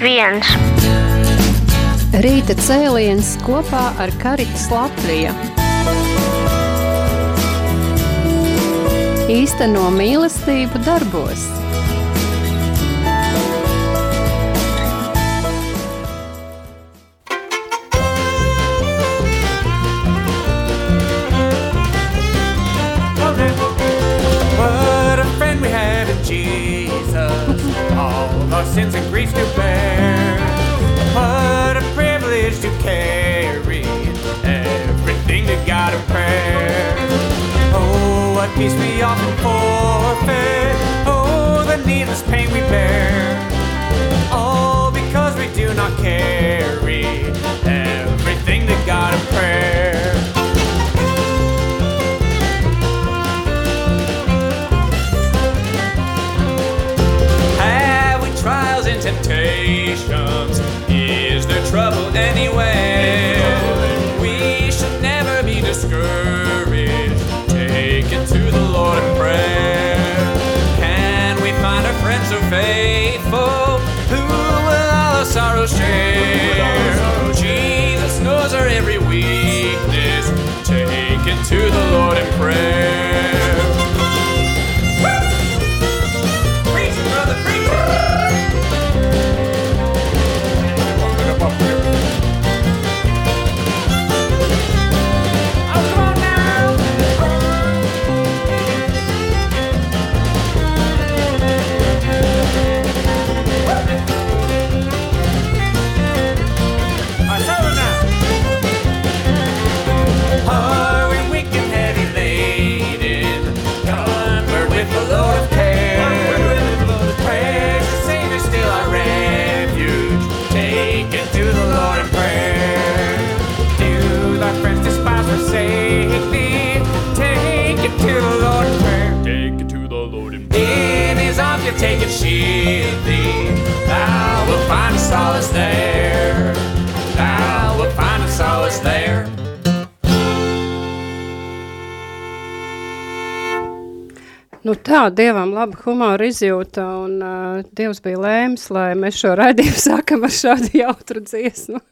viens. Rīta cēliens kopā ar Karitas Latviju. Īsteno mīlestību darbos. Peace we often forfeit. Oh, the needless pain we bear. All because we do not carry everything to God in prayer. Have we trials and temptations? Is there trouble anywhere? Faithful who will all our sorrows share? Jesus knows our every weakness. Take it to the Lord in prayer. Take and shield thee. Thou wilt find solace there. Thou wilt find solace there. Nu tā, Dievam laba humora izjūta, un uh, Dievs bija lēms, lai mēs šo raidījumu sākam ar šādu jautru dziesmu.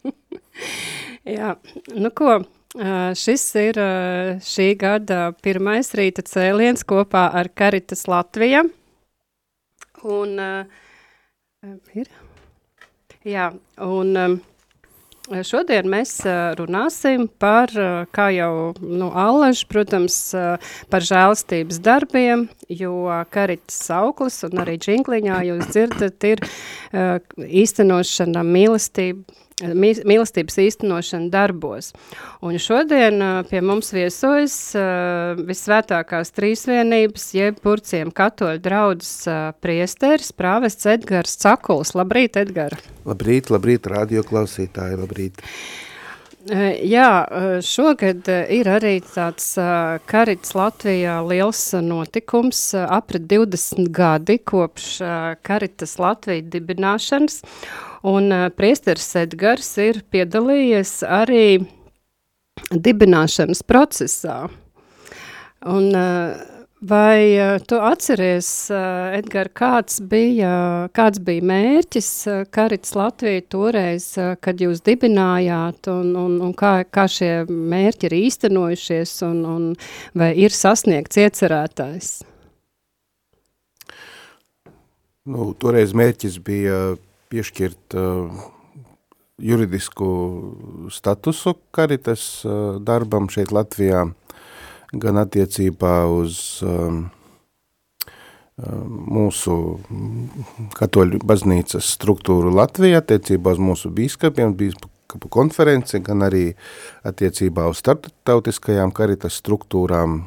Jā, nu ko, uh, šis ir uh, šī gada pirmais rīta cēliens kopā ar Karitas Latvija. Un uh, ir? Jā, un um, Šodien mēs uh, runāsim par, uh, kā jau nu, Allaž, protams, uh, par žēlastības darbiem, jo Karitas sauklis un arī džinkliņā jūs dzirdat ir uh, īstenošana mīlestība, mī- mīlestības īstenošana darbos. Un šodien pie mums viesojas visvētākās trīsvienības, jeb purciem katoļu draudzes priesteris, prāvests Edgars Cakuls. Labrīt, Edgara! Labrīt, labrīt, radioklausītāji, labrīt. Jā, šogad ir arī tāds Karits Latvijā liels notikums, aprit 20 gadi kopš Karitas Latvija dibināšanas, un priesteris Edgars ir piedalījies arī dibināšanas procesā. Un eh, vai eh, tu atceries, eh, Edgar, kāds bija, kāds bija mērķis eh, Karits Latvija toreiz, kad jūs dibinājāt, un, un, un kā, kā šie mērķi ir īstenojušies, un, un vai ir sasniegts iecerētājs? Nu, toreiz mērķis bija piešķirt uh, juridisku statusu karitas uh, darbam šeit Latvijā, gan attiecībā uz um, um, mūsu katoļu baznīcas struktūru Latvijā, attiecībā uz mūsu bīskapiem, bīskapu konferenci, gan arī attiecībā uz starptautiskajām karitas struktūrām,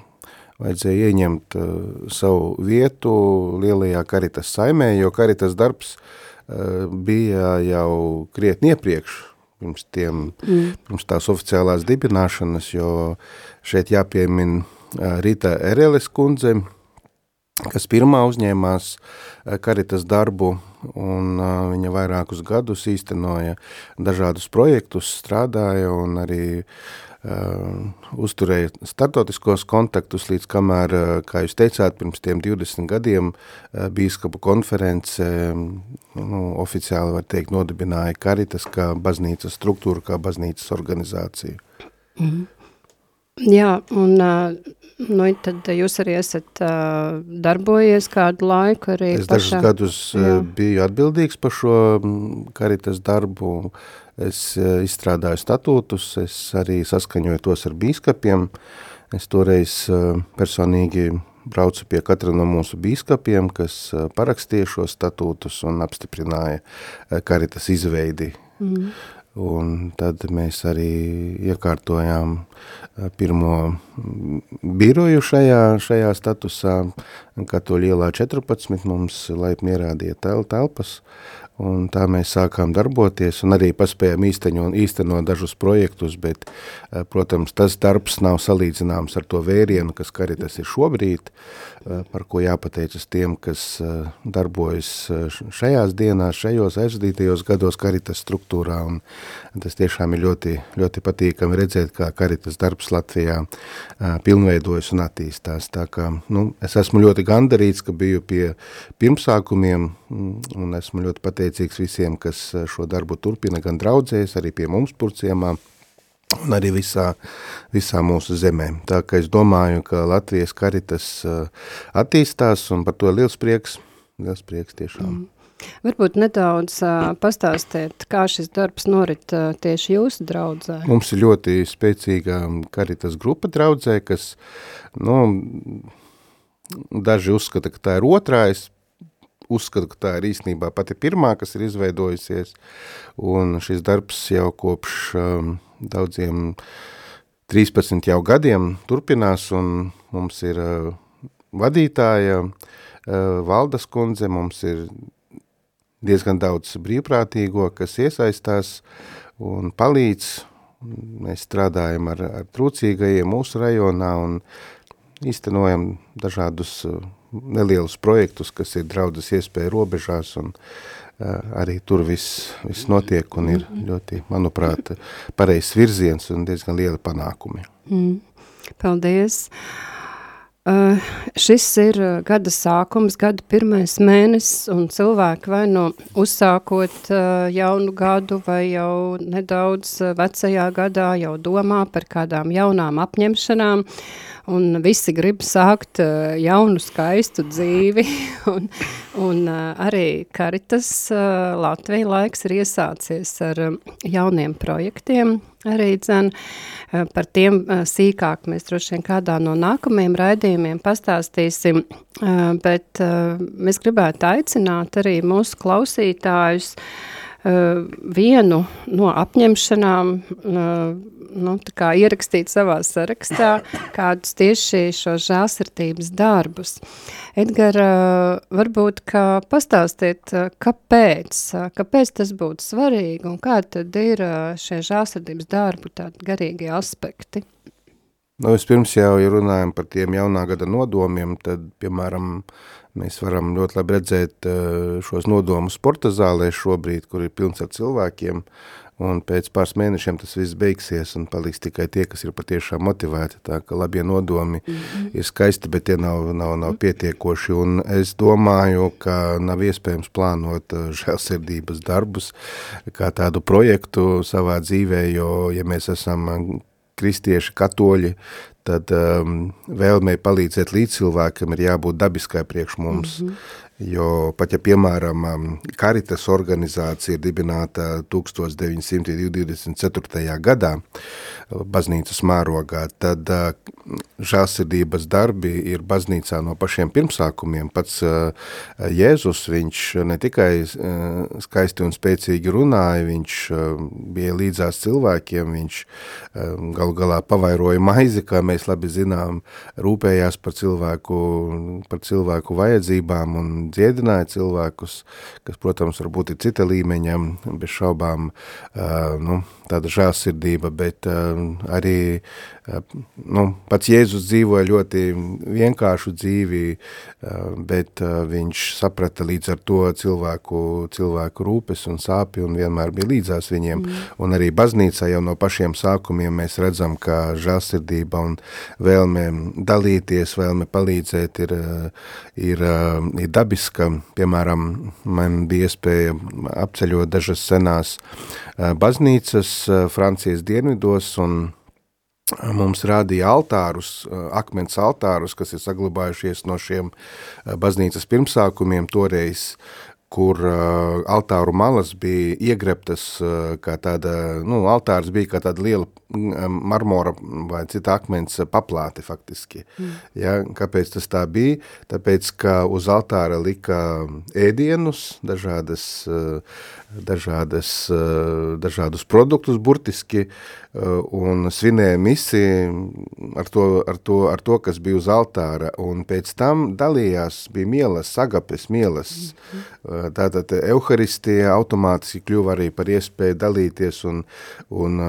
vajadzēja ieņemt uh, savu vietu lielajā karitas saimē, jo karitas darbs uh, bija jau krietni iepriekš, pirms, tiem, mm. pirms tās oficiālās dibināšanas, jo šeit jāpiemin Rita Ereles kundze, kas pirmā uzņēmās karitas darbu, un viņa vairākus gadus īstenoja dažādus projektus, strādāja un arī uh, uzturēja startautiskos kontaktus, līdz kamēr, uh, kā jūs teicāt, pirms tiem 20 gadiem uh, bīskapu konference nu, oficiāli, var teikt, nodibināja Karitas kā baznīcas struktūru, kā baznīcas organizāciju. Mm -hmm. Jā, un nu, tad jūs arī esat uh, darbojies kādu laiku arī Es dažus pašā. gadus Jā. uh, biju atbildīgs par šo mm, karitas darbu. Es uh, izstrādāju statūtus, es arī saskaņoju tos ar bīskapiem. Es toreiz uh, personīgi braucu pie katra no mūsu bīskapiem, kas uh, parakstīja šos statūtus un apstiprināja karitas izveidi. Mm. Un tad mēs arī iekārtojām eh, pirmo mm, biroju šajā, šajā statusā, Katoļu ielā 14 mums laipni ierādīja tel, telpas, un tā mēs sākām darboties, un arī paspējām īstenot, īstenot dažus projektus, bet, eh, protams, tas darbs nav salīdzināms ar to vērienu, kas karitas ir šobrīd, eh, par ko jāpateicas tiem, kas eh, darbojas šajās dienās, šajos aizdītajos gados karitas struktūrā, un tas tiešām ir ļoti, ļoti patīkami redzēt, kā karitas darbs Latvijā pilnveidojas un attīstās. Tā kā, nu, es esmu ļoti gandarīts, ka biju pie pirmsākumiem, mm, un esmu ļoti pateicīgs visiem, kas eh, šo darbu turpina, gan draudzēs, arī pie mums purciemā, un arī visā, visā mūsu zemē. Tā kā es domāju, ka Latvijas karitas eh, attīstās, un par to liels prieks, liels prieks tiešām. Mm. Varbūt nedaudz uh, pastāstiet, kā šis darbs norit uh, tieši jūsu draudzē. Mums ir ļoti spēcīga karitas grupa draudzē, kas, nu, daži uzskata, ka tā ir otrā, es uzskatu, ka tā ir īstenībā pati pirmā, kas ir izveidojusies, un šis darbs jau kopš um, daudziem 13 jau gadiem turpinās, un mums ir uh, vadītāja uh, Valdas kundze, mums ir diezgan daudz brīvprātīgo, kas iesaistās un palīdz. Mēs strādājam ar, ar trūcīgajiem mūsu rajonā un īstenojam dažādus uh, nelielus projektus, kas ir draudzes iespēja robežās un uh, arī tur viss, viss notiek un ir ļoti, manuprāt, pareizs virziens un diezgan liela panākumi. Mm. Paldies! Uh, šis ir uh, gada sākums, gada pirmais mēnesis, un cilvēki vai nu uzsākot uh, jaunu gadu vai jau nedaudz uh, vecajā gadā jau domā par kādām jaunām apņemšanām, un visi grib sākt uh, jaunu skaistu dzīvi, un, un uh, arī Karitas uh, Latvija laiks ir iesācies ar um, jauniem projektiem, arī dzen, uh, par tiem uh, sīkāk mēs droši vien kādā no nākamajiem raidījumiem pastāstīsim, uh, bet uh, mēs gribētu aicināt arī mūsu klausītājus uh, vienu no apņemšanām uh, nu, ierakstīt savā sarakstā kādus tieši šos žālsirdības darbus. Edgar, uh, varbūt, pastāstiet, kāpēc, kāpēc tas būtu svarīgi un kā tad ir šie žālsirdības darbu garīgie aspekti? Nu, vispirms jau, ja runājam par tiem jaunā gada nodomiem, tad, piemēram, mēs varam ļoti labi redzēt eh, šos nodomus sporta zālē šobrīd, kur ir pilns ar cilvēkiem, un pēc pāris mēnešiem tas viss beigsies un paliks tikai tie, kas ir patiešām motivēti, tā ka labie nodomi mm -hmm. ir skaisti, bet tie nav, nav, nav pietiekoši, un es domāju, ka nav iespējams plānot eh, žēlsirdības darbus kā tādu projektu savā dzīvē, jo, ja mēs esam kristieši, katoļi, tad um, vēlmei palīdzēt līdzcilvēkam ir jābūt dabiskai priekš mums. Mm -hmm. Jo pat ja, piemēram, um, Karitas organizācija ir dibināta 1924. gadā, baznīcas mērogā, tad uh, žālsirdības darbi ir baznīcā no pašiem pirmsākumiem. Pats uh, Jēzus, viņš ne tikai uh, skaisti un spēcīgi runāja, viņš uh, bija līdzās cilvēkiem, viņš uh, galu galā pavairoja maizi, kā mēs labi zinām, rūpējās par cilvēku, par cilvēku vajadzībām un dziedināja cilvēkus, kas, protams, varbūt ir cita līmeņa, bez šaubām, nu, tāda žālsirdība, bet arī nu, pats Jēzus dzīvoja ļoti vienkāršu dzīvi, bet viņš saprata līdz ar to cilvēku, cilvēku rūpes un sāpi un vienmēr bija līdzās viņiem. Mm. Un arī baznīcā jau no pašiem sākumiem mēs redzam, ka žāsirdība un vēlme dalīties, vēlme palīdzēt ir, ir, ir dabiska. Piemēram, man bija iespēja apceļot dažas senās baznīcas Francijas dienvidos un mums rādīja altārus, akmens altārus, kas ir saglabājušies no šiem baznīcas pirmsākumiem toreiz, kur uh, altāru malas bija iegrebtas, kā tāda, nu, altārs bija kā tāda liela marmora vai cita akmens paplāte faktiski. Mm. Ja, kāpēc tas tā bija? Tāpēc, ka uz altāra lika ēdienus, dažādas uh, dažādas, eh, dažādus produktus burtiski eh, un svinēja misi ar to, ar, to, ar to, kas bija uz altāra, un pēc tam dalījās, bija mielas, sagapes mielas, -hmm. tātad euharistija automātiski kļuva arī par iespēju dalīties un, un,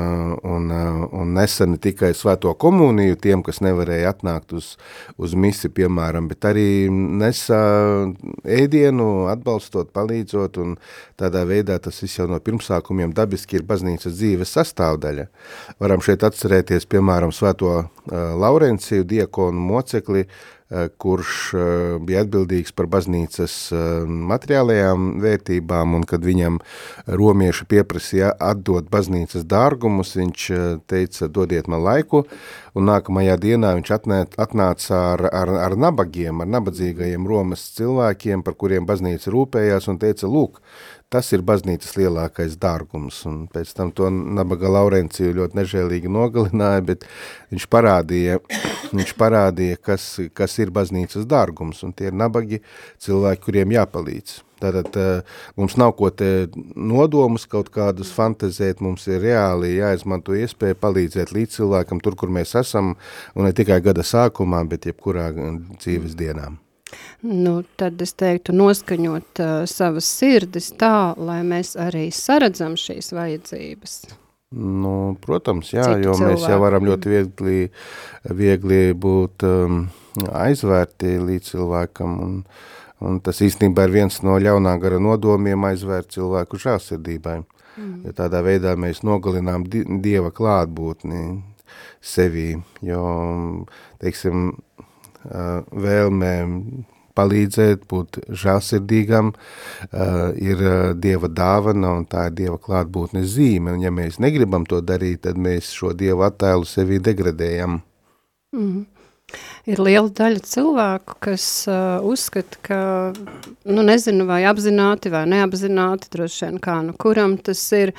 un, un nesa ne tikai svēto komuniju tiem, kas nevarēja atnākt uz, uz misi, piemēram, bet arī nesa ēdienu, atbalstot, palīdzot, un tādā veidā veidā tas viss jau no pirmsākumiem dabiski ir baznīcas dzīves sastāvdaļa. Varam šeit atcerēties, piemēram, svēto uh, Laurenciju, diekonu mocekli, uh, kurš uh, bija atbildīgs par baznīcas materiālajām vērtībām, un kad viņam romieši pieprasīja atdot baznīcas dārgumus, viņš teica, dodiet man laiku, un nākamajā dienā viņš atnēt, atnāca ar, ar, ar nabagiem, ar nabadzīgajiem Romas cilvēkiem, par kuriem baznīca rūpējās, un teica, lūk, Tas ir baznīcas lielākais dārgums, un pēc tam to nabaga Laurenciju ļoti nežēlīgi nogalināja, bet viņš parādīja, viņš parādīja kas, kas ir baznīcas dārgums, un tie ir nabagi cilvēki, kuriem jāpalīdz. Tātad mums nav ko te nodomus kaut kādus fantazēt, mums ir reāli jāizmanto iespēja palīdzēt līdz cilvēkam tur, kur mēs esam, un ne tikai gada sākumā, bet jebkurā dzīves dienām. Nu, tad es teiktu noskaņot uh, savas sirdis tā, lai mēs arī saredzam šīs vajadzības. Nu, protams, jā, Citu jo cilvēku. mēs jau varam ļoti viegli, viegli būt um, aizvērti līdz cilvēkam, un, un tas īstenībā ir viens no ļaunā gara nodomiem aizvērt cilvēku žāsirdībai. Mm. Ja tādā veidā mēs nogalinām di Dieva klātbūtni sevī, jo, teiksim, uh, vēlmē palīdzēt, būt žāsirdīgam, ir Dieva dāvana un tā ir Dieva klātbūtnes zīme. Un ja mēs negribam to darīt, tad mēs šo Dieva attēlu sevi degradējam. Mm -hmm ir liela daļa cilvēku, kas uh, uzskata, ka, nu nezinu, vai apzināti vai neapzināti, droši vien kā nu kuram tas ir,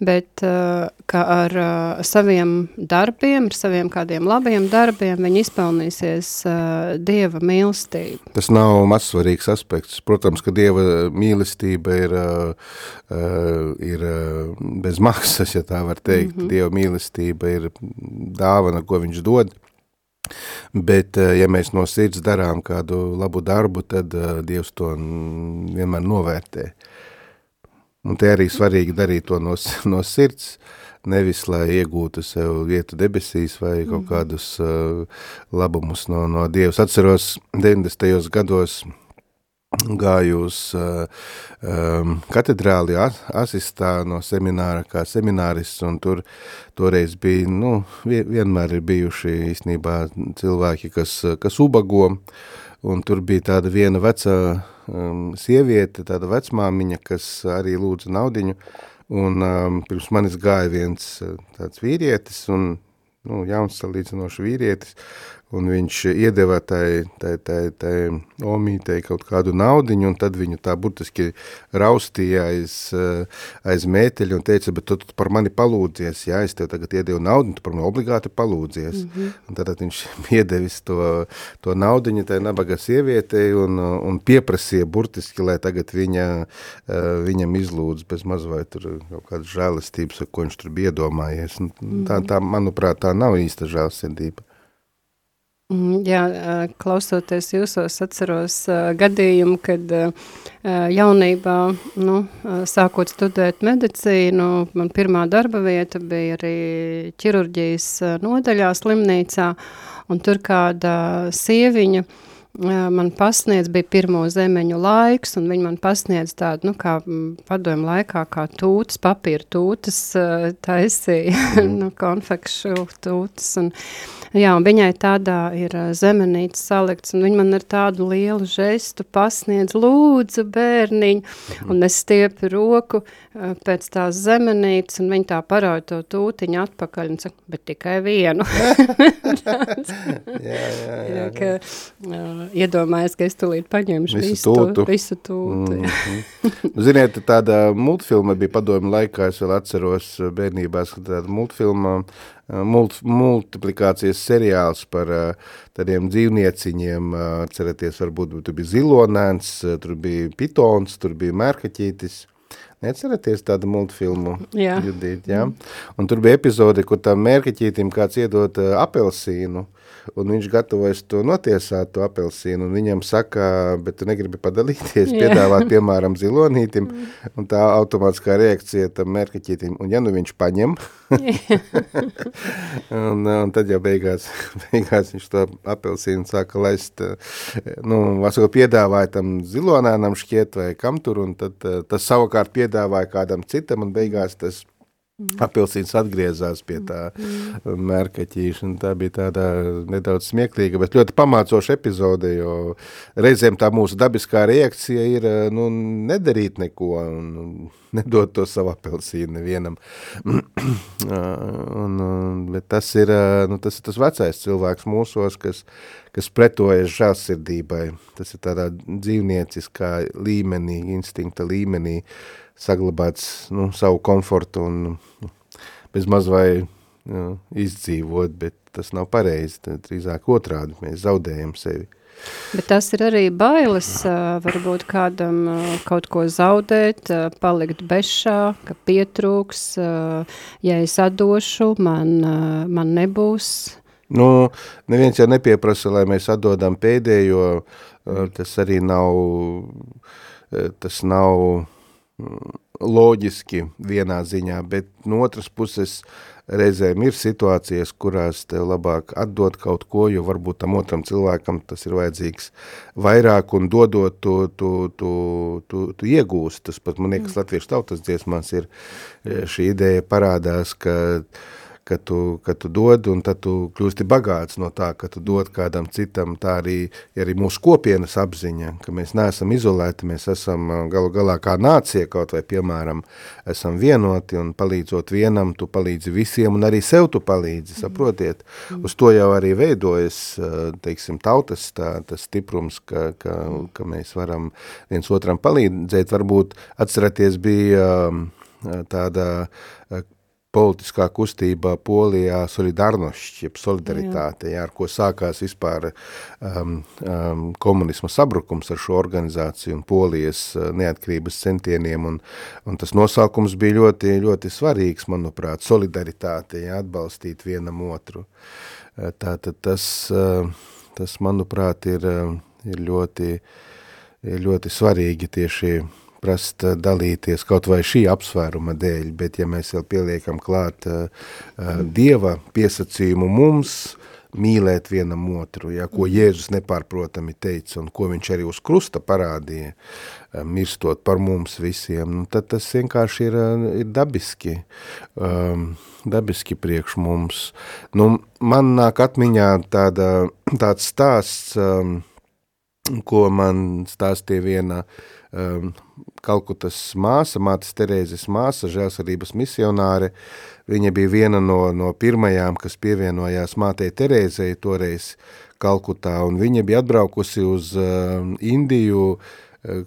bet uh, ka ar uh, saviem darbiem, ar saviem kādiem labiem darbiem viņi izpelnīsies uh, Dieva mīlestību. Tas nav mazsvarīgs aspekts. Protams, ka Dieva mīlestība ir, uh, ir uh, bez maksas, ja tā var teikt. Mm -hmm. Dieva mīlestība ir dāvana, ko viņš dod. Bet, eh, ja mēs no sirds darām kādu labu darbu, tad uh, Dievs to vienmēr novērtē. Un te arī svarīgi darīt to no, no sirds, nevis lai iegūtu sev vietu debesīs vai kaut mhm. kādus uh, labumus no, no Dievs. Atceros 90. gados gāju uz uh, um, katedrāli asistā no semināra kā seminārists, un tur toreiz bija, nu, vienmēr ir bijuši īstenībā cilvēki, kas, kas ubago, un tur bija tāda viena veca um, sieviete, tāda vecmāmiņa, kas arī lūdza naudiņu, un um, pirms manis gāja viens tāds vīrietis, un, nu, jauns salīdzinoši vīrietis, un viņš iedeva tai, tai, tai, tai omītei kaut kādu naudiņu, un tad viņu tā burtiski raustīja aiz, aiz mēteļa un teica, bet tu, tu par mani palūdzies, jā, es tev tagad iedevu naudu, tu par mani obligāti palūdzies. Mm -hmm. Un tad viņš iedevis to, to naudiņu tai nabaga sievietei un, un pieprasīja burtiski, lai tagad viņa, viņam izlūdz bez maz vai tur kaut kādas žēlestības, ko viņš tur bija iedomājies. -hmm. tā, tā, manuprāt, tā nav īsta žēlsirdība. Mm, Jā, klausoties jūsos, atceros gadījumu, kad jaunībā, nu, sākot studēt medicīnu, man pirmā darba vieta bija arī ķirurģijas nodaļā slimnīcā, un tur kāda sieviņa, man pasniedz, bija pirmo zemeņu laiks, un viņi man pasniedz tādu, nu, kā mm, padomu laikā, kā tūtas, papīra tūtas taisīja, nu, konfekšu tūtas, un, jā, un viņai tādā ir ā, zemenītes salikts, un viņa man ar tādu lielu žestu pasniedz, lūdzu, bērniņu, un es stiepu roku pēc tās zemenītes, un viņa tā parauj to tūtiņu atpakaļ, un saka, bet tikai vienu. Jā, jā, Jā, ka, uh, iedomājies, ka es tūlīt paņemšu Visu visu, tūtu. Visu tūtu mm. Mhm. Ziniet, tāda multfilma bija padomju laikā, es vēl atceros eh, bērnībā, ka tāda multfilma, mult, multiplikācijas seriāls par eh, tādiem dzīvnieciņiem, atceraties, varbūt tur bija zilonēns, tur bija pitons, tur bija mērkaķītis, Neatceraties tādu multfilmu? Judīt, jā? Un tur bija epizode, kur tam mērkaķītim kāds iedot uh, apelsīnu, un viņš gatavojas to notiesāt, to apelsīnu, un viņam saka, bet tu negribi padalīties, Jā. piedāvāt, piemēram, zilonītim, un tā automātiskā reakcija tam mērkaķītim, un ja nu viņš paņem, un, un tad jau beigās, beigās viņš to apelsīnu sāka laist, eh, nu, vasako piedāvāja tam zilonēnam šķiet vai kam tur, un tad eh, tas savukārt piedāvāja kādam citam, un beigās tas apelsīns atgriezās pie tā mērkaķīša, un tā bija tāda nedaudz smieklīga, bet ļoti pamācoša epizode, jo reizēm tā mūsu dabiskā reakcija ir, eh, nu, nedarīt neko, un nedot to savu apelsīnu nevienam. un, un, bet tas ir, eh, nu, tas ir tas vecais cilvēks mūsos, kas, kas pretojas žālsirdībai. Tas ir tādā dzīvnieciskā līmenī, instinkta līmenī, saglabāts nu, savu komfortu un nu, bez maz vai nu, izdzīvot, bet tas nav pareizi, tad drīzāk otrādi, mēs zaudējam sevi. Bet tas ir arī bailes, varbūt kādam kaut ko zaudēt, palikt bešā, ka pietrūks, ja es atdošu, man, man nebūs. Nu, neviens jau nepieprasa, lai mēs atdodam pēdējo, tas arī nav, tas nav loģiski vienā ziņā, bet no otras puses reizēm ir situācijas, kurās tev labāk atdot kaut ko, jo varbūt tam otram cilvēkam tas ir vajadzīgs vairāk un dodot tu, tu, tu, tu, tu iegūst. Tas pat, man liekas, latviešu tautas dziesmās ir eh, šī ideja parādās, ka ka tu, ka tu dod, un tad tu kļūsti bagāts no tā, ka tu dod kādam citam. Tā arī ir arī mūsu kopienas apziņa, ka mēs neesam izolēti, mēs esam ā, galu galā kā nācija kaut vai, piemēram, esam vienoti un palīdzot vienam, tu palīdzi visiem un arī sev tu palīdzi, saprotiet. Uz to jau arī veidojas, ā, teiksim, tautas tā, tas stiprums, ka, ka, ka mēs varam viens otram palīdzēt. Varbūt atceraties bija ā, tāda ā, politiskā kustībā Polijā solidarnošķi, jeb solidaritāte, jā. Jā, ar ko sākās vispār um, um, komunisma sabrukums ar šo organizāciju un Polijas uh, neatkarības centieniem, un, un tas nosaukums bija ļoti, ļoti svarīgs, manuprāt, solidaritāte, jā, atbalstīt vienam otru. Uh, Tātad tas, uh, tas, manuprāt, ir, uh, ir ļoti, ir ļoti svarīgi tieši prast uh, dalīties kaut vai šī apsvēruma dēļ, bet ja mēs vēl pieliekam klāt uh, Dieva piesacījumu mums, mīlēt vienam otru, ja, ko Jēzus nepārprotami teica un ko viņš arī uz krusta parādīja, mirstot par mums visiem, nu, tad tas vienkārši ir, ir dabiski, um, dabiski priekš mums. Nu, man nāk atmiņā tāda, tāds stāsts, um, ko man stāstīja viena um, Kalkutas māsa, mātes Terēzes māsa, žēlsarības misionāre. Viņa bija viena no, no pirmajām, kas pievienojās mātei Terēzei toreiz Kalkutā, un viņa bija atbraukusi uz uh, Indiju uh,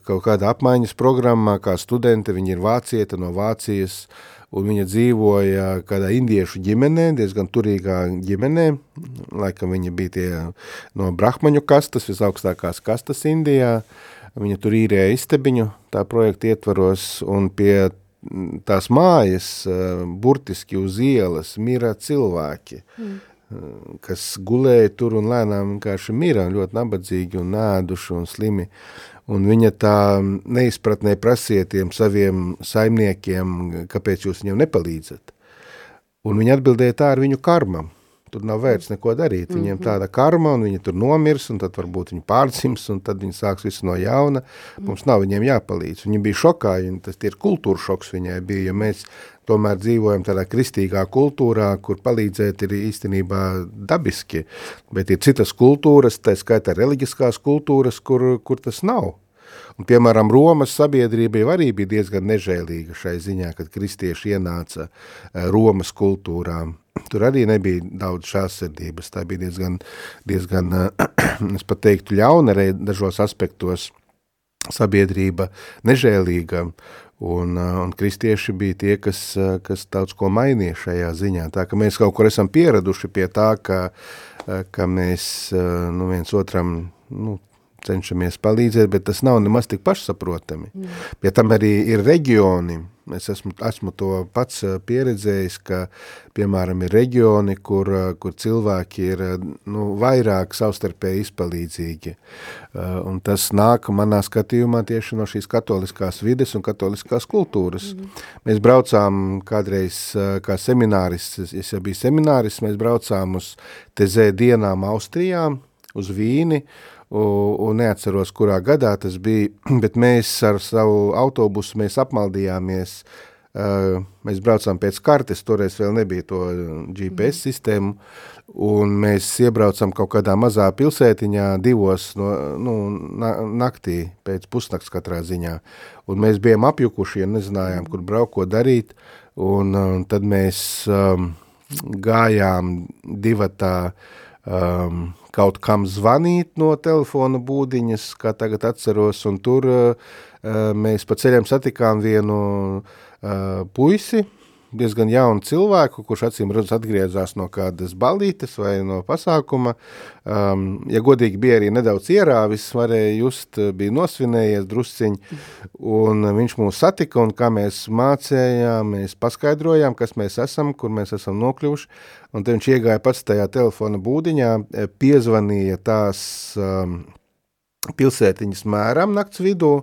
kaut kādā apmaiņas programmā, kā studente, viņa ir vācieta no Vācijas, un viņa dzīvoja kādā indiešu ģimenē, diezgan turīgā ģimenē, laikam viņa bija tie no brahmaņu kastas, visaugstākās kastas Indijā, viņa tur īrēja istabiņu tā projekta ietvaros, un pie tās mājas, burtiski uz ielas, mira cilvēki. Mm. kas gulēja tur un lēnām vienkārši mira, ļoti nabadzīgi un nēduši un slimi. Un viņa tā neizpratnē prasiet tiem saviem saimniekiem, kāpēc jūs viņam nepalīdzat. Un viņa atbildēja tā ar viņu karmam. Tur nav vērts neko darīt. Viņiem tāda karma, un viņi tur nomirs, un tad varbūt viņi pārcims, un tad viņi sāks visu no jauna. Mums nav viņiem jāpalīdz. Viņi bija šokā, un tas ir kultūra šoks viņai bija, jo mēs tomēr dzīvojam tādā kristīgā kultūrā, kur palīdzēt ir īstenībā dabiski, bet ir citas kultūras, tā skaitā reliģiskās kultūras, kur, kur tas nav. Un, piemēram, Romas sabiedrība jau arī bija diezgan nežēlīga šai ziņā, kad kristieši ienāca eh, Romas kultūrā. Tur arī nebija daudz šāsirdības, tā bija diezgan, diezgan eh, es pat teiktu, ļauna arī dažos aspektos sabiedrība nežēlīga, un, eh, un kristieši bija tie, kas, kas daudz ko mainīja šajā ziņā. Tā ka mēs kaut kur esam pieraduši pie tā, ka, ka mēs nu, viens otram nu, cenšamies palīdzēt, bet tas nav nemaz tik pašsaprotami. Mm. Pie tam arī ir reģioni. Es esmu, esmu to pats pieredzējis, ka, piemēram, ir reģioni, kur, kur cilvēki ir nu, vairāk savstarpēji izpalīdzīgi. Un tas nāk manā skatījumā tieši no šīs katoliskās vides un katoliskās kultūras. Mm. Mēs braucām kādreiz kā seminārists, es jau biju seminārists, mēs braucām uz tezē dienām Austrijā, uz Vīni, un neatceros, kurā gadā tas bija, bet mēs ar savu autobusu mēs apmaldījāmies, mēs braucām pēc kartes, toreiz vēl nebija to GPS mhm. sistēmu, un mēs iebraucam kaut kādā mazā pilsētiņā divos no, nu, naktī, pēc pusnakts katrā ziņā, un mēs bijām apjukuši, ja nezinājām, kur braukt, ko darīt, un, un tad mēs um, gājām divatā um, kaut kam zvanīt no telefona būdiņas, kā tagad atceros, un tur uh, mēs pa ceļiem satikām vienu uh, puisi, diezgan jaunu cilvēku, kurš acīm redzot atgriezās no kādas ballītes vai no pasākuma. Um, ja godīgi bija arī nedaudz ierāvis, varēja just, bija nosvinējies drusciņ, un viņš mūs satika, un kā mēs mācējām, mēs paskaidrojām, kas mēs esam, kur mēs esam nokļuvuši, Un tad viņš iegāja pats tajā telefona būdiņā, e, piezvanīja tās um, pilsētiņas mēram nakts vidū,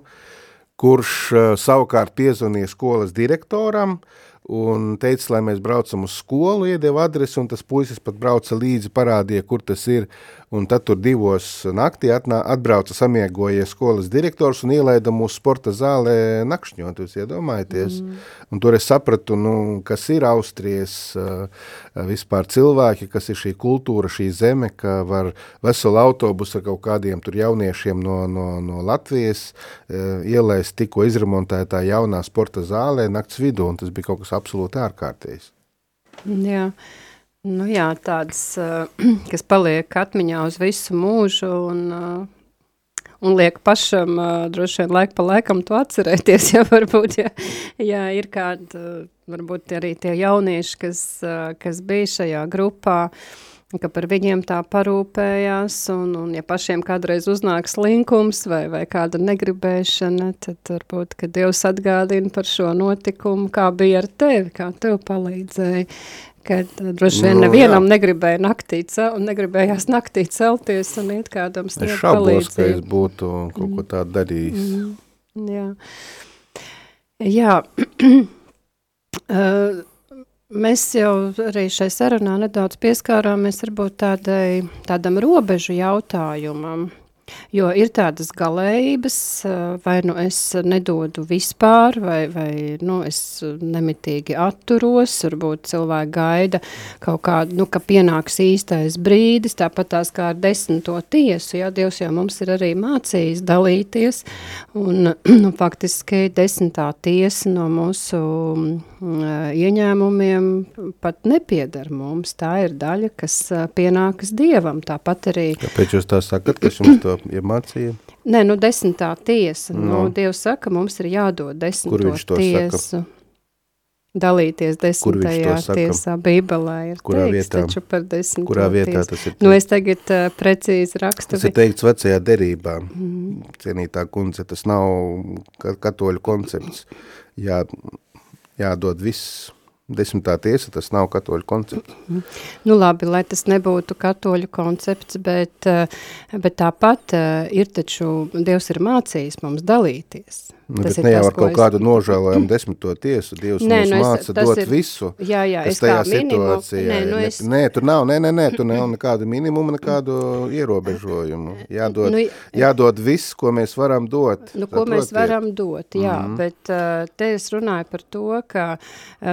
kurš uh, savukārt piezvanīja skolas direktoram, uh, un teica, lai mēs braucam uz skolu, iedeva adresi, un tas puisis pat brauca līdzi, parādīja, kur tas ir, un tad tur divos naktī atnā, atbrauca samiegojies skolas direktors un ielaida mūsu sporta zālē nakšņot, jūs iedomājaties. Mm. Un tur es sapratu, nu, kas ir Austrijas vispār cilvēki, kas ir šī kultūra, šī zeme, ka var veselu autobusu ar kaut kādiem tur jauniešiem no, no, no Latvijas ielaist tikko izremontētā jaunā sporta zālē nakts vidū, un tas bija kaut kas absolūti ārkārtējs. Jā. Nu jā, tādas, kas paliek atmiņā uz visu mūžu un, un liek pašam droši vien laika pa laikam to atcerēties, ja varbūt, ja, ja ir kāda, varbūt arī tie jaunieši, kas, kas bija šajā grupā, uh, ka par viņiem tā parūpējās, un, un ja pašiem kādreiz uznāk slinkums vai, vai kāda negribēšana, tad varbūt, ka Dievs atgādina par šo notikumu, kā bija ar tevi, kā tev palīdzēja, kad droši vien no, nu, nevienam jā. negribēja naktī cel, un negribējās naktī celties un iet kādam sniegt palīdzību. Es šaubos, ka es būtu kaut ko tādu darījis. Mm, jā. Jā. uh, Mēs jau arī šai sarunā nedaudz pieskārāmies varbūt tādai, tādam robežu jautājumam. Jo ir tādas galējības, vai nu es nedodu vispār, vai, vai nu, es nemitīgi atturos, varbūt cilvēki gaida kaut kādu, nu, ka pienāks īstais brīdis, tāpat tās kā ar desmito tiesu, jā, Dievs jau mums ir arī mācījis dalīties, un, nu, faktiski desmitā tiesa no mūsu ieņēmumiem pat nepiedar mums, tā ir daļa, kas pienākas Dievam, tāpat arī. Kāpēc jūs tā sakat, kas jums to iemācīja? Nē, nu desmitā tiesa. Nu, no. Nu, Dievs saka, mums ir jādod desmito tiesu. Saka? Dalīties desmitajā tiesā, bībelē ir Kurā teiks vietā? taču par desmito Kurā vietā tiesu. tas ir? Nu, es tagad uh, precīzi rakstu. Tas ir teikts vecajā derībā, mm. cienītā kundze, tas nav katoļu koncepts. Jā, jādod viss Desmitā tiesa tas nav katoļu koncepts. Nu labi, lai tas nebūtu katoļu koncepts, bet, eh, bet tāpat eh, ir taču, Dievs ir mācījis mums dalīties. Nu, bet ir ne jau ar kaut es- kādu nožēlojumu desmito tiesu. Dievs Nē, mums nu es- māca tas dot ir- visu, Jā, jā, kas es tajā situācijā nē, ir. nu Ne- es- Nē, tur nav, nē, nē, nē, tur nav nekādu minimumu, nekādu ierobežojumu. Jādod, Nu, jādod viss, ko mēs varam dot. Nu, ko mēs varam dot, jā, mm. -hmm. bet uh, te es runāju par to, ka, uh,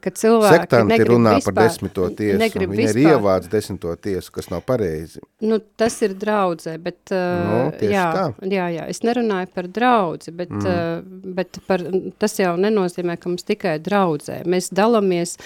ka cilvēki Sektanti negrib runā vispār, par desmito tiesu. Negrib Viņi ir vispār, ievāc desmito tiesu, kas nav pareizi. nu, tas ir draudzē, bet, uh, Nu, tieši jā, tā. jā, jā, es nerunāju par draudzi, bet, mm. Uh, bet par, tas jau nenozīmē, ka mums tikai draudzē. Mēs dalamies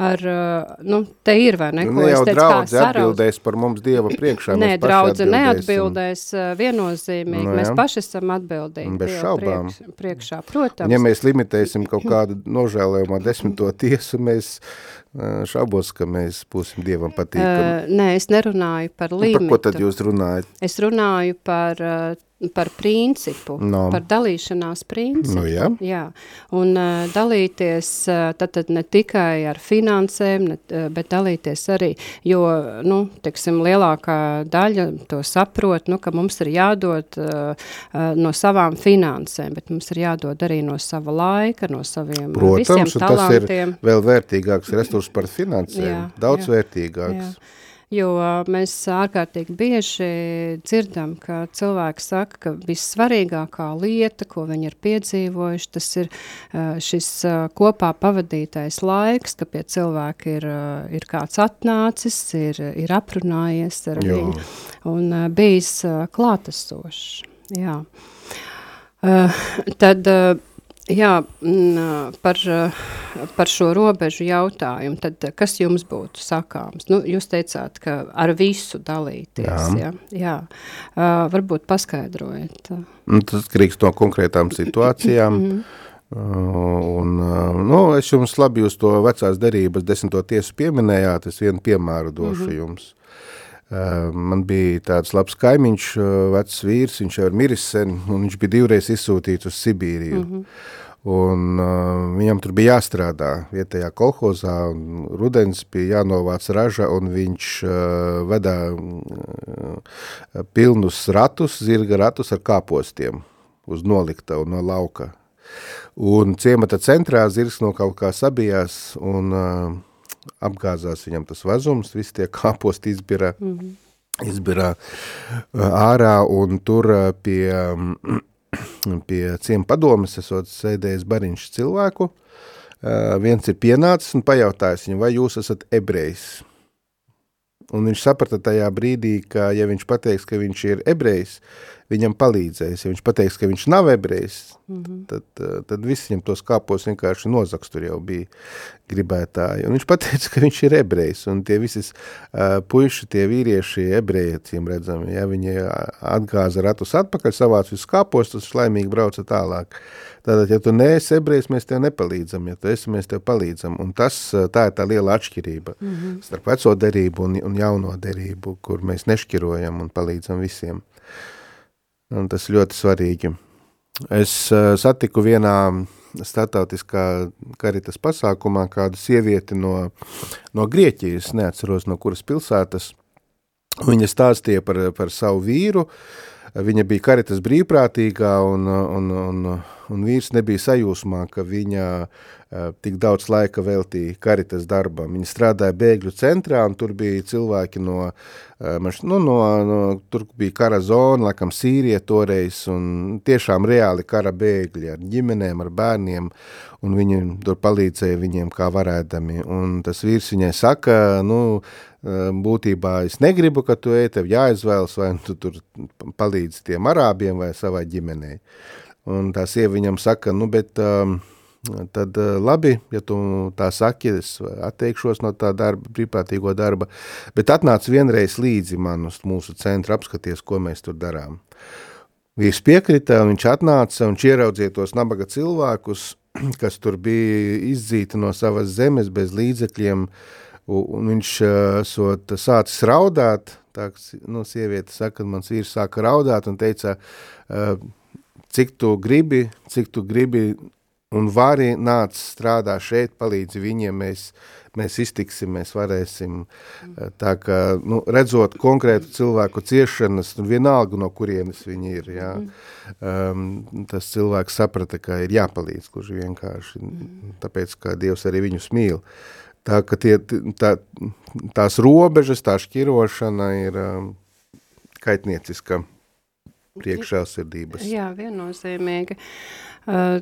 ar, uh, nu, te ir vai ne, Nu, ko ne jau es teicu, kā draudze sarauz- atbildēs par mums Dieva priekšā. Nē, mēs draudze neatbildēs uh, viennozīmīgi. Nu, Mēs jā. paši esam atbildīgi. Bez Dieva šaubām. Priekš, priekšā, protams. Ja mēs limitēsim kaut kādu nožēlojumu desmito tiesu, mēs ā, šaubos, ka mēs būsim Dievam patīkami. Uh, nē, es nerunāju par Nu, limitu. par ko tad jūs runājat? Es runāju par, uh, par principu, No. par dalīšanās principu. Nu, jā. jā. Un uh, dalīties uh, tad, tad ne tikai ar finansēm, ne, uh, bet dalīties arī, jo, nu, teiksim, lielākā daļa to saprot, nu, ka mums ir jādod uh, uh, no savām finansēm, bet mums ir jādod arī no sava laika, no saviem uh, visiem Protams, un tas ir talantiem. vēl vērtīgāks resurs par finansēm. Jā, Daudz jā. vērtīgāks. Jā. Jo mēs ārkārtīgi bieži dzirdam, ka cilvēki saka, ka vissvarīgākā lieta, ko viņi ir piedzīvojuši, tas ir šis kopā pavadītais laiks, ka pie cilvēka ir, ir kāds atnācis, ir, ir aprunājies ar Jā. viņu un bijis klātesošs. Jā. Uh, tad, uh, jā, mm, par, par šo robežu jautājumu, tad kas jums būtu sakāms? Nu, jūs teicāt, ka ar visu dalīties, Jā. jā. jā. Uh, varbūt paskaidrojiet. Un Tas atkarīgs no konkrētām situācijām. Mhm. Un, nu, es jums labi jūs to vecās derības desmito tiesu pieminējāt, es vienu piemēru došu Mhm. jums. Man bija tāds labs kaimiņš, vecs vīrs, viņš jau ir miris sen, un viņš bija divreiz izsūtīts uz Sibīriju. Mhm. Un uh, viņam tur bija jāstrādā vietējā kolhozā, un rudens bija jānovāc raža, un viņš uh, vedā uh, pilnus ratus, zirga ratus ar kāpostiem uz noliktavu no lauka. Un ciemata centrā zirgs no kaut kā sabijās un uh, apgāzās viņam tas vazums, visi tie kāposti izbira, mm -hmm. izbira ārā un tur pie, um, pie ciema padomes esot sēdējis bariņš cilvēku. Viens ir pienācis un pajautājis viņam, vai jūs esat ebrejs? Un viņš saprata tajā brīdī, ka ja viņš pateiks, ka viņš ir ebrejs, viņam palīdzēs. Ja viņš pateiks, ka viņš nav ebrejs, mm -hmm. tad, eh, tad viss viņam tos kāpos vienkārši nozaks, tur jau bija gribētāji. Un viņš pateica, ka viņš ir ebrejs, un tie visi uh, puiši, tie vīrieši, ebreji, ciem redzami, ja viņi atgāza ratus atpakaļ, savāc visus kāpos, tas laimīgi brauca tālāk. Tātad, ja tu neesi ebrejs, mēs tev nepalīdzam, ja tu esi, mēs tev palīdzam. Un tas, eh, tā ir tā liela atšķirība mm -hmm. starp veco derību un, un jauno derību, kur mēs nešķirojam un palīdzam visiem. Un tas ļoti svarīgi. Es uh, satiku vienā startautiskā karitas pasākumā kādu sievieti no, no Grieķijas, neatceros no kuras pilsētas. Viņa stāstīja par, par savu vīru, viņa bija karitas brīvprātīgā un, un, un, un vīrs nebija sajūsmā, ka viņa uh, tik daudz laika veltīja karitas darbam. Viņa strādāja bēgļu centrā un tur bija cilvēki no, maš, nu, no, no tur bija kara zona, laikam Sīrija toreiz un tiešām reāli kara bēgļi ar ģimenēm, ar bērniem un viņi tur palīdzēja viņiem kā varēdami. Un tas vīrs viņai saka, nu, būtībā es negribu, ka tu ej, tev jāizvēlas, vai tu tur palīdzi tiem arābiem vai savai ģimenei. Un tā sieva viņam saka, nu, bet um, tad uh, labi, ja tu tā saki, es atteikšos no tā darba, brīvprātīgo darba, bet atnāc vienreiz līdzi man uz mūsu centru, apskaties, ko mēs tur darām. Vīrs piekrita, un viņš atnāca un ieraudzīja tos nabaga cilvēkus, kas tur bija izdzīti no savas zemes bez līdzekļiem, un viņš esot sācis raudāt, tā, nu, sieviete saka, mans vīrs sāka raudāt un teica, cik tu gribi, cik tu gribi un vari nāc strādā šeit, palīdzi viņiem, mēs, mēs iztiksim, mēs varēsim. Tā kā, nu, redzot konkrētu cilvēku ciešanas, nu, vienalga no kurienes viņi ir, jā, um, tas cilvēks saprata, ka ir jāpalīdz, kurš vienkārši, tāpēc, ka Dievs arī viņus mīl. Tā, ka tie, tā, tās robežas, tā šķirošana ir um, kaitnieciska priekšēlsirdības. Jā, viennozīmīgi. Uh,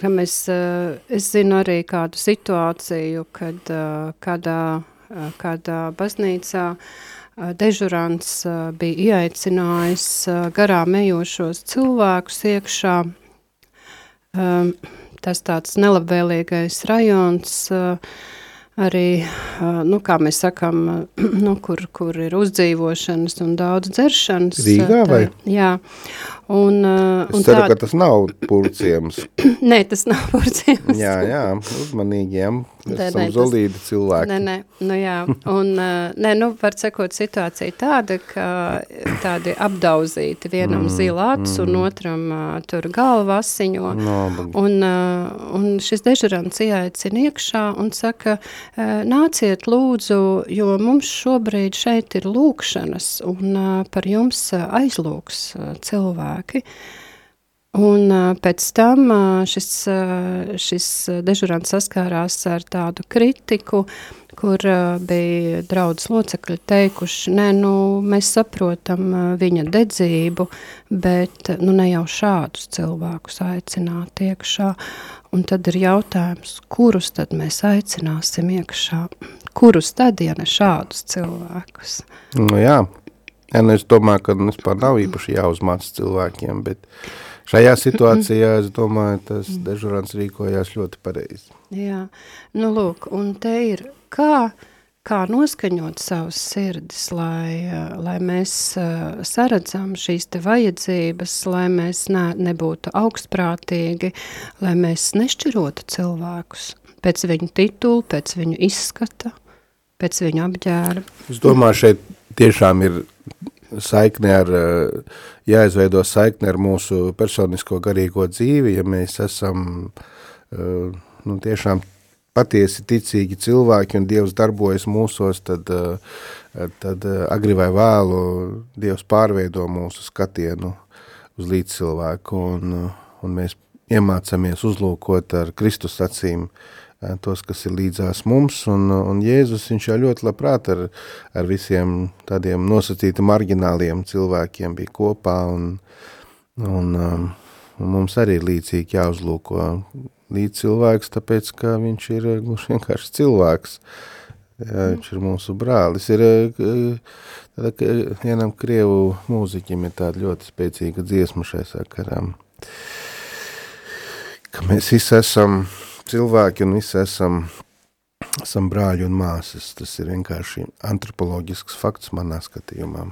ka mēs, uh, es zinu arī kādu situāciju, kad uh, kādā, uh, kādā baznīcā uh, dežurants uh, bija ieaicinājis uh, garām ejošos cilvēkus iekšā. Um, tas tāds nelabvēlīgais rajons, uh, arī, nu, kā mēs sakām, nu, kur, kur ir uzdzīvošanas un daudz dzeršanas. Rīgā vai? Jā. Un, Es un ceru, tā, ka tas nav pulciems. Nē, tas nav porcijas. jā, jā, uzmanīgiem. Nē, Esam nē, tas- zolīdi cilvēki. Nē, nē, nu jā, un, uh, nē, nu, var sekot situācija tāda, ka tādi apdauzīti, vienam mm, zilāts mm. un otram uh, tur galva asiņo, Nabaga. un, uh, un šis dežurants ieaicina iekšā un saka, uh, nāciet lūdzu, jo mums šobrīd šeit ir lūkšanas, un uh, par jums uh, aizlūks uh, cilvēki, Un ā, pēc tam šis, šis dežurants saskārās ar tādu kritiku, kur bija draudzes locekļi teikuši, nē, nu, mēs saprotam viņa dedzību, bet nu, ne jau šādus cilvēkus aicināt iekšā. Un tad ir jautājums, kurus tad mēs aicināsim iekšā? Kurus tad, ja ne šādus cilvēkus? Nu, jā. Jā nu, es domāju, ka vispār nav īpaši jāuzmāc cilvēkiem, bet šajā situācijā, es domāju, tas dežurants rīkojās ļoti pareizi. Jā, nu lūk, un te ir kā, kā noskaņot savus sirdis, lai, eh, lai mēs uh, saredzam šīs te vajadzības, lai mēs ne, nebūtu augstprātīgi, lai mēs nešķirotu cilvēkus pēc viņu titulu, pēc viņu izskata, pēc viņu apģērba. Es domāju, šeit tiešām ir saikne ar, eh, jāizveido saikne ar mūsu personisko garīgo dzīvi, ja mēs esam eh, nu, tiešām patiesi ticīgi cilvēki un Dievs darbojas mūsos, tad, eh, tad agri vai vēlu Dievs pārveido mūsu skatienu uz līdzcilvēku un, un mēs iemācamies uzlūkot ar Kristus acīm eh, tos, kas ir līdzās mums, un, un Jēzus viņš jau ļoti labprāt ar, ar visiem tādiem nosacīti margināliem cilvēkiem bija kopā, un, un, um, un mums arī ir līdzīgi jāuzlūko līdz cilvēks, tāpēc, ka viņš ir eh, gluži vienkārši cilvēks, Jā, viņš ir mūsu brālis. Ir, eh, tāda, vienam krievu mūziķim ir tāda ļoti spēcīga dziesma šai sakaram ka mēs visi esam cilvēki un visi esam, esam brāļi un māsas. Tas ir vienkārši antropoloģisks fakts manā skatījumā.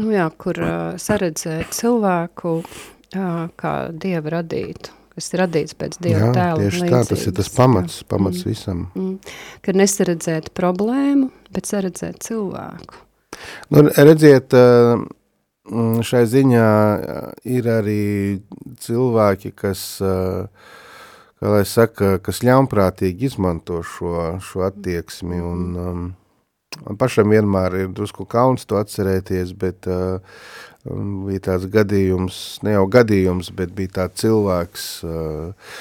Nu jā, kur uh, saredzēt cilvēku uh, kā Dieva radītu, kas ir radīts pēc Dieva Jā, tēla tieši tā, tas ir tas pamats, pamats visam. Mm. Kad nesaredzēt problēmu, bet saredzēt cilvēku. Nu, redziet, mm, šai ziņā ir arī cilvēki, kas, eh, kā lai saka, kas ļaunprātīgi izmanto šo, šo attieksmi, un um, man pašam vienmēr ir drusku kauns to atcerēties, bet uh, um, bija tāds gadījums, ne jau gadījums, bet bija tāds cilvēks, uh,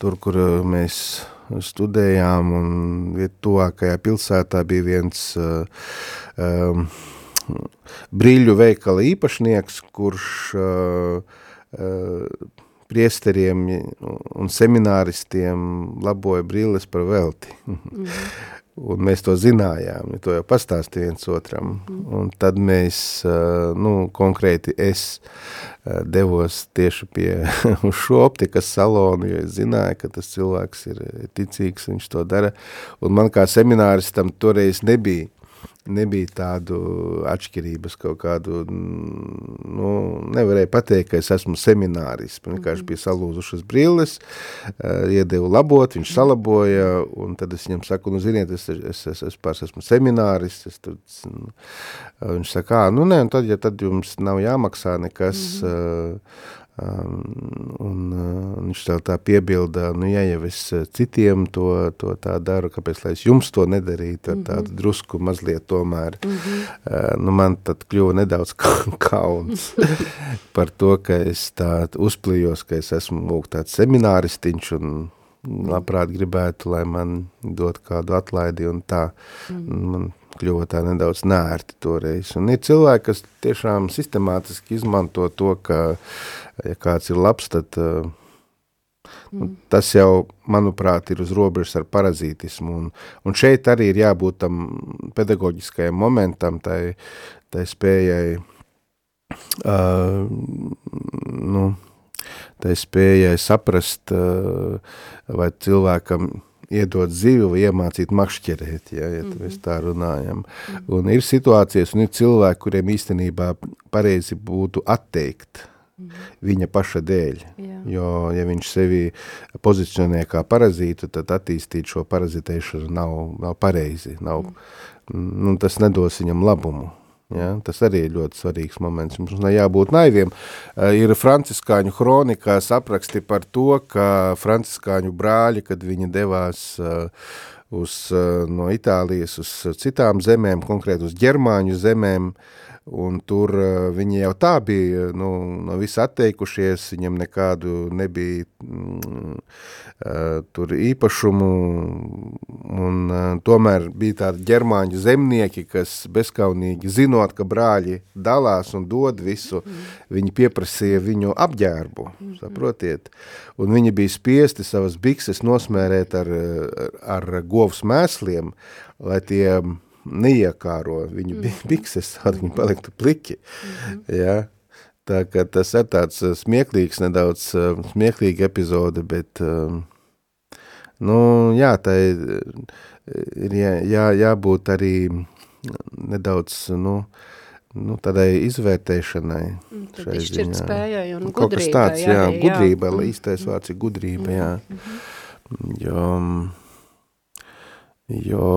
tur, kur uh, mēs studējām, un tuvākajā pilsētā bija viens uh, um, brīļu veikala īpašnieks, kurš uh, uh, priesteriem un semināristiem laboja brilles par velti. Mm. un mēs to zinājām, to jau pastāstīja viens otram. Mm. Un tad mēs, uh, nu, konkrēti es uh, devos tieši pie uz šo optikas salonu, jo es zināju, ka tas cilvēks ir ticīgs, viņš to dara. Un man kā semināristam toreiz nebija nebija tādu atšķirības kaut kādu, nu, nevarēja pateikt, ka es esmu semināris, man vienkārši bija salūzušas brilles, uh, iedevu labot, viņš salaboja, un tad es viņam saku, nu, ziniet, es, es, es, es pārs esmu semināris, es tad, uh, viņš saka, nu, nē, un tad, ja tad jums nav jāmaksā nekas, mm -hmm. Uh, Um, un, uh, viņš tev tā piebilda, nu ja jau es eh, citiem to, to tā daru, kāpēc lai es jums to nedarītu, ar tādu drusku mazliet tomēr, uh, nu man tad kļuva nedaudz ka- kauns par to, ka es tā uzplījos, ka es esmu lūk tāds semināristiņš un labprāt gribētu, lai man dot kādu atlaidi un tā. Man kļuva tā nedaudz nērti toreiz. Un ir cilvēki, kas tiešām sistemātiski izmanto to, ka, ja kāds ir labs, tad uh, mm. tas jau, manuprāt, ir uz robežas ar parazītismu. Un, un šeit arī ir jābūt tam pedagoģiskajam momentam, tai, tai spējai, uh, nu, tai spējai saprast, uh, vai cilvēkam iedot zivi vai iemācīt makšķerēt, ja, ja mm -hmm. tā runājam. Mm -hmm. Un ir situācijas un ir cilvēki, kuriem īstenībā pareizi būtu atteikt mm -hmm. viņa paša dēļ. Jā. Jo, ja viņš sevi pozicionē kā parazītu, tad attīstīt šo parazitēšanu nav, nav pareizi. Nav, mm. nu, tas nedos viņam labumu. Ja, tas arī ir ļoti svarīgs moments. Mums nav jābūt naiviem. Uh, ir franciskāņu kronikās apraksti par to, ka franciskāņu brāļi, kad viņi devās uh, uz, uh, no Itālijas uz citām zemēm, konkrēt uz Ģermāņu zemēm, un tur uh, viņi jau tā bija nu, no visa atteikušies, viņam nekādu nebija mm, uh, tur īpašumu, un uh, tomēr bija tādi ģermāņu zemnieki, kas bezkaunīgi zinot, ka brāļi dalās un dod visu, mm. viņi pieprasīja viņu apģērbu, mm. saprotiet, un viņi bija spiesti savas bikses nosmērēt ar, ar, ar govs mēsliem, lai tie neiekāro viņu mm. bikses, lai viņi paliktu pliki, mm -hmm. ja, tā ka tas ir tāds uh, smieklīgs, nedaudz uh, smieklīga epizode, bet, um, nu, jā, tā ir, ir jā, jā, jābūt arī nedaudz, nu, nu, tādai izvērtēšanai. Mm, Tad izšķirt ziņā. spējai un Kaut kas gudrībai tāds, jā, jā. gudrība, Mm. īstais vārds ir gudrība, jā. Jo, jo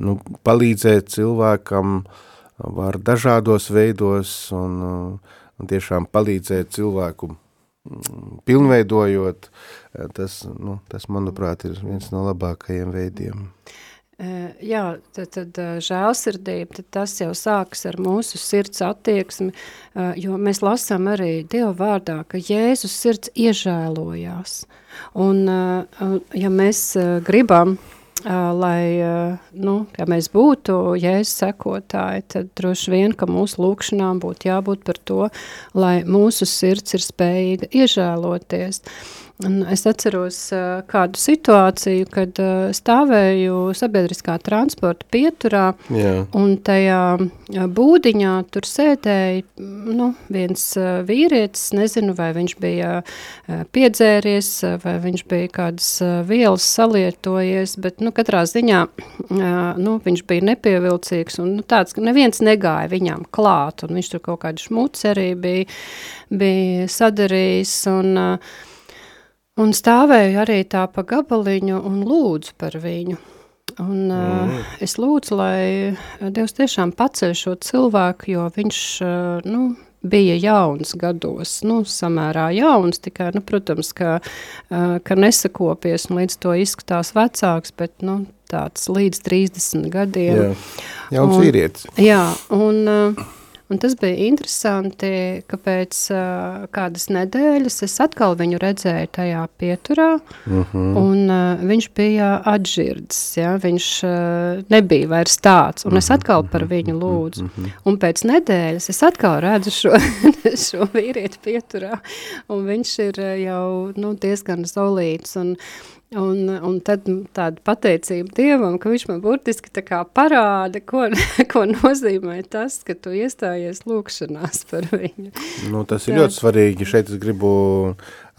nu, palīdzēt cilvēkam var dažādos veidos un, un tiešām palīdzēt cilvēku mm, pilnveidojot, tas, nu, tas, manuprāt, ir viens no labākajiem veidiem. Jā, tad, tad žēlsirdība, tad tas jau sākas ar mūsu sirds attieksmi, jo mēs lasām arī Dieva vārdā, ka Jēzus sirds iežēlojās. Un, ja mēs gribam, lai, ā, nu, ja mēs būtu Jēzus sekotāji, tad droši vien, ka mūsu lūkšanām būtu jābūt par to, lai mūsu sirds ir spējīga iežēloties. Un es atceros uh, kādu situāciju, kad uh, stāvēju sabiedriskā transporta pieturā, Jā. un tajā uh, būdiņā tur sēdēja nu, viens uh, vīrietis, nezinu, vai viņš bija uh, piedzēries, uh, vai viņš bija kādas uh, vielas salietojies, bet nu, katrā ziņā uh, nu, viņš bija nepievilcīgs, un nu, tāds, ka neviens negāja viņam klāt, un viņš tur kaut kādu šmuci arī bija, bija sadarījis, un uh, Un stāvēju arī tā pa gabaliņu un lūdzu par viņu. Un, mm. uh, es lūdzu, lai Dievs tiešām paceļ šo cilvēku, jo viņš uh, nu, bija jauns gados, nu, samērā jauns, tikai, nu, protams, ka, uh, ka nesakopies un līdz to izskatās vecāks, bet nu, tāds līdz 30 gadiem. Jā. Jauns Un- vīrietis. Jā, un, uh, un tas bija interesanti, ka pēc uh, kādas nedēļas es atkal viņu redzēju tajā pieturā, Mm -hmm. un uh, viņš bija atžirds, ja? viņš uh, nebija vairs tāds, un es atkal par viņu lūdzu. Un pēc nedēļas es atkal redzu šo, šo vīrieti pieturā, un viņš ir uh, jau nu, diezgan zolīts, un, Un, un tad tāda pateicība Dievam, ka viņš man burtiski tā kā parāda, ko, ko nozīmē tas, ka tu iestājies lūkšanās par viņu. Nu, tas ir Jā. ļoti svarīgi. Šeit es gribu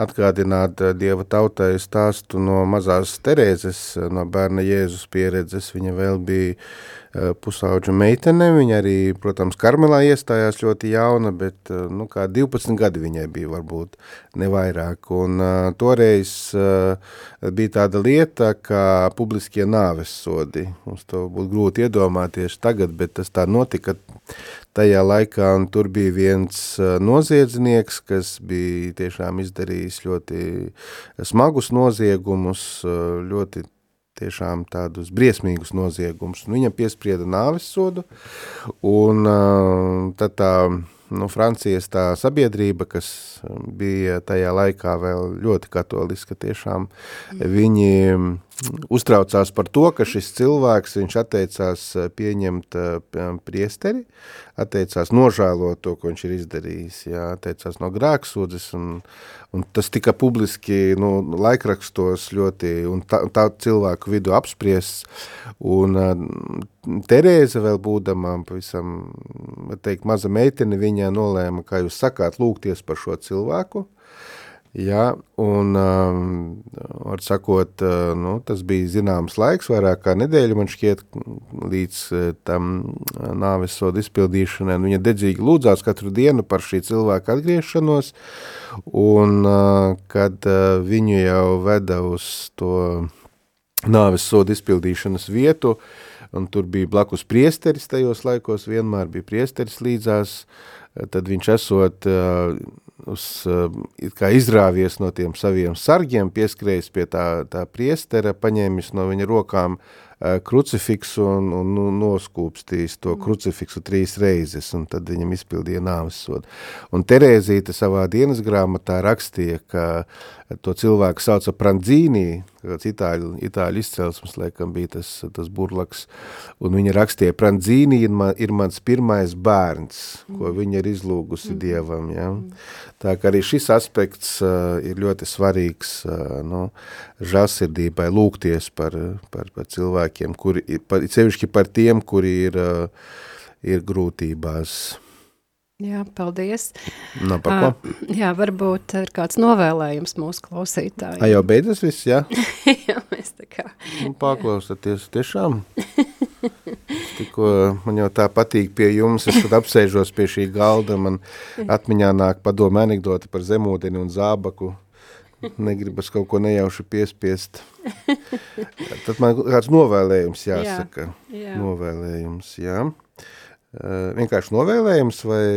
atgādināt eh, Dieva tautai stāstu no mazās Terēzes, eh, no bērna Jēzus pieredzes. Viņa vēl bija eh, pusauģa meitene, viņa arī, protams, Karmelā iestājās ļoti jauna, bet, nu, kā 12 gadi viņai bija varbūt nevairāk. Un toreiz bija tāda lieta, kā publiskie nāves sodi. Mums to būtu grūti iedomāties tagad, bet tas tā notika tajā laikā, un tur bija viens uh, noziedznieks, kas bija tiešām izdarījis ļoti smagus noziegumus, ļoti tiešām tādus briesmīgus noziegumus. Viņam piesprieda nāves sodu, un tad tā nu, Francijas tā sabiedrība, kas bija tajā laikā vēl ļoti katoliska tiešām, viņi uztraucās par to, ka šis cilvēks, viņš atteicās pieņemt priesteri, atteicās nožēlot to, ko viņš ir izdarījis, jā, atteicās no grēksūdzes, un, un tas tika publiski nu, laikrakstos ļoti, un tā, tā cilvēku vidu apspriests, un Terēze vēl būdamā pavisam, teikt, maza meitene, viņa nolēma, kā jūs sakāt, lūgties par šo cilvēku, Jā, un, var sakot, nu, tas bija zināms laiks, vairāk kā nedēļa, man šķiet, līdz tam nāves sodu izpildīšanai. Viņa dedzīgi lūdzās katru dienu par šī cilvēka atgriešanos, un kad viņu jau veda uz to nāves sodu izpildīšanas vietu, un tur bija blakus priesteris tajos laikos, vienmēr bija priesteris līdzās, tad viņš esot uz, kā izrāvies no tiem saviem sargiem, pieskrējis pie tā, tā priestera, paņēmis no viņa rokām krucifiksu un, un nu, noskūpstījis to krucifiksu trīs reizes, un tad viņam izpildīja nāves sodu. Un Terēzīte savā dienas grāmatā rakstīja, ka to cilvēku sauca Prandzīnī, kāds itāļu, itāļu izcelsmes, laikam bija tas, tas burlaks, un viņa rakstīja, Prandzīnī ir, man, ir mans pirmais bērns, ko viņa ir izlūgusi mm. Dievam, ja? Tā kā arī šis aspekts uh, ir ļoti svarīgs, uh, nu, žāsirdībai lūgties par, par, par cilvēkiem, kuri, par, sevišķi par tiem, kuri ir, uh, ir grūtībās. Jā, paldies. No, par ko? Uh, jā, varbūt ir kāds novēlējums mūsu klausītājiem. A, jau beidzas viss, jā? jā, mēs tā kā. Nu, paklausaties, tiešām. Tikko man jau tā patīk pie jums, es tad apsēžos pie šī galda, man atmiņā nāk padoma anekdota par zemūdeni un zābaku. Negribas kaut ko nejauši piespiest. Tad man kāds novēlējums jāsaka. Jā, jā. Novēlējums, jā. Vienkārši novēlējums vai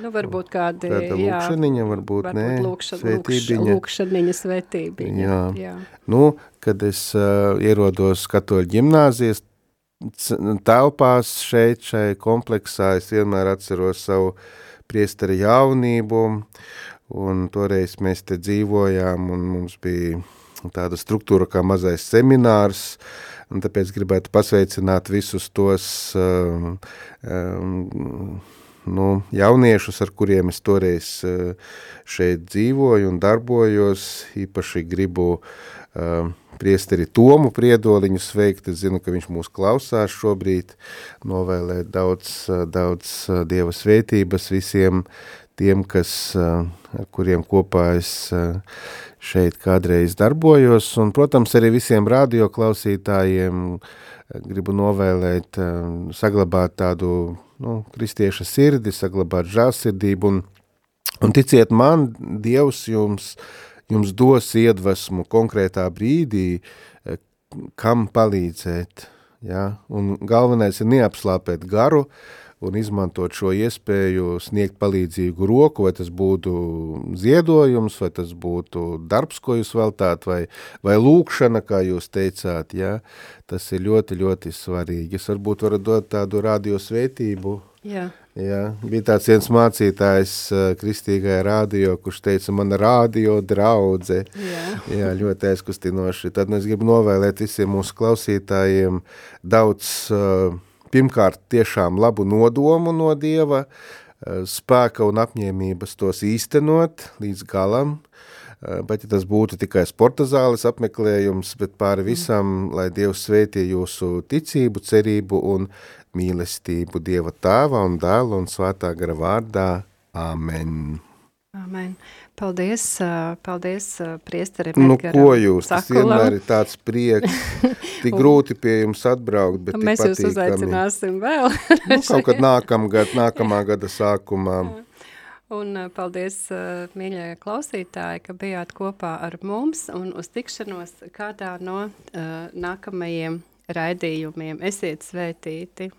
nu, varbūt kādi, kāda lūkšaniņa, varbūt, varbūt nē, lūkša, svētībiņa. Lūkšaniņa, svētībiņa. Jā. jā. Nu, kad es uh, ierodos katoļu ģimnāzijas telpās šeit, šai kompleksā, es vienmēr atceros savu priesteri jaunību, un toreiz mēs te dzīvojām, un mums bija tāda struktūra kā mazais seminārs, uh, un tāpēc gribētu pasveicināt visus tos um, um, nu, jauniešus, ar kuriem es toreiz uh, šeit dzīvoju un darbojos, īpaši gribu uh, priesteri Tomu Priedoliņu sveikt, es zinu, ka viņš mūs klausās šobrīd, novēlēt daudz, uh, daudz uh, Dieva svētības visiem tiem, kas, ar kuriem kopā es šeit kādreiz darbojos, un, protams, arī visiem radioklausītājiem gribu novēlēt, saglabāt tādu nu, kristieša sirdi, saglabāt žālsirdību, un, un ticiet man, Dievs jums, jums dos iedvesmu konkrētā brīdī, kam palīdzēt, ja? un galvenais ir neapslāpēt garu, uh, un izmantot šo iespēju sniegt palīdzīgu roku, vai tas būtu ziedojums, vai tas būtu darbs, ko jūs veltāt, vai, vai lūkšana, kā jūs teicāt, ja? tas ir ļoti, ļoti svarīgi. Es varbūt varu dot tādu radio svētību. Jā. Jā, bija tāds viens mācītājs kristīgajā rādio, kurš teica, mana rādio draudze. Jā. Jā, ļoti aizkustinoši. Tad es gribu novēlēt visiem mūsu klausītājiem daudz uh, pirmkārt tiešām labu nodomu no Dieva, eh, spēka un apņēmības tos īstenot līdz galam, eh, bet ja tas būtu tikai sporta zāles apmeklējums, bet pāri mm. visam, lai Dievs svētie jūsu ticību, cerību un mīlestību Dieva tēva un dēla un svētā gara vārdā. Āmen. Amen. Paldies, paldies priesterim Nu, ko jūs, tas vienmēr ir tāds prieks, tik grūti pie jums atbraukt, bet Mēs jūs uzaicināsim vēl. nu, kaut kad nākamgad, nākamā gada sākumā. Un paldies, mīļie klausītāji, ka bijāt kopā ar mums un uz tikšanos kādā no uh, nākamajiem raidījumiem. Esiet svētīti!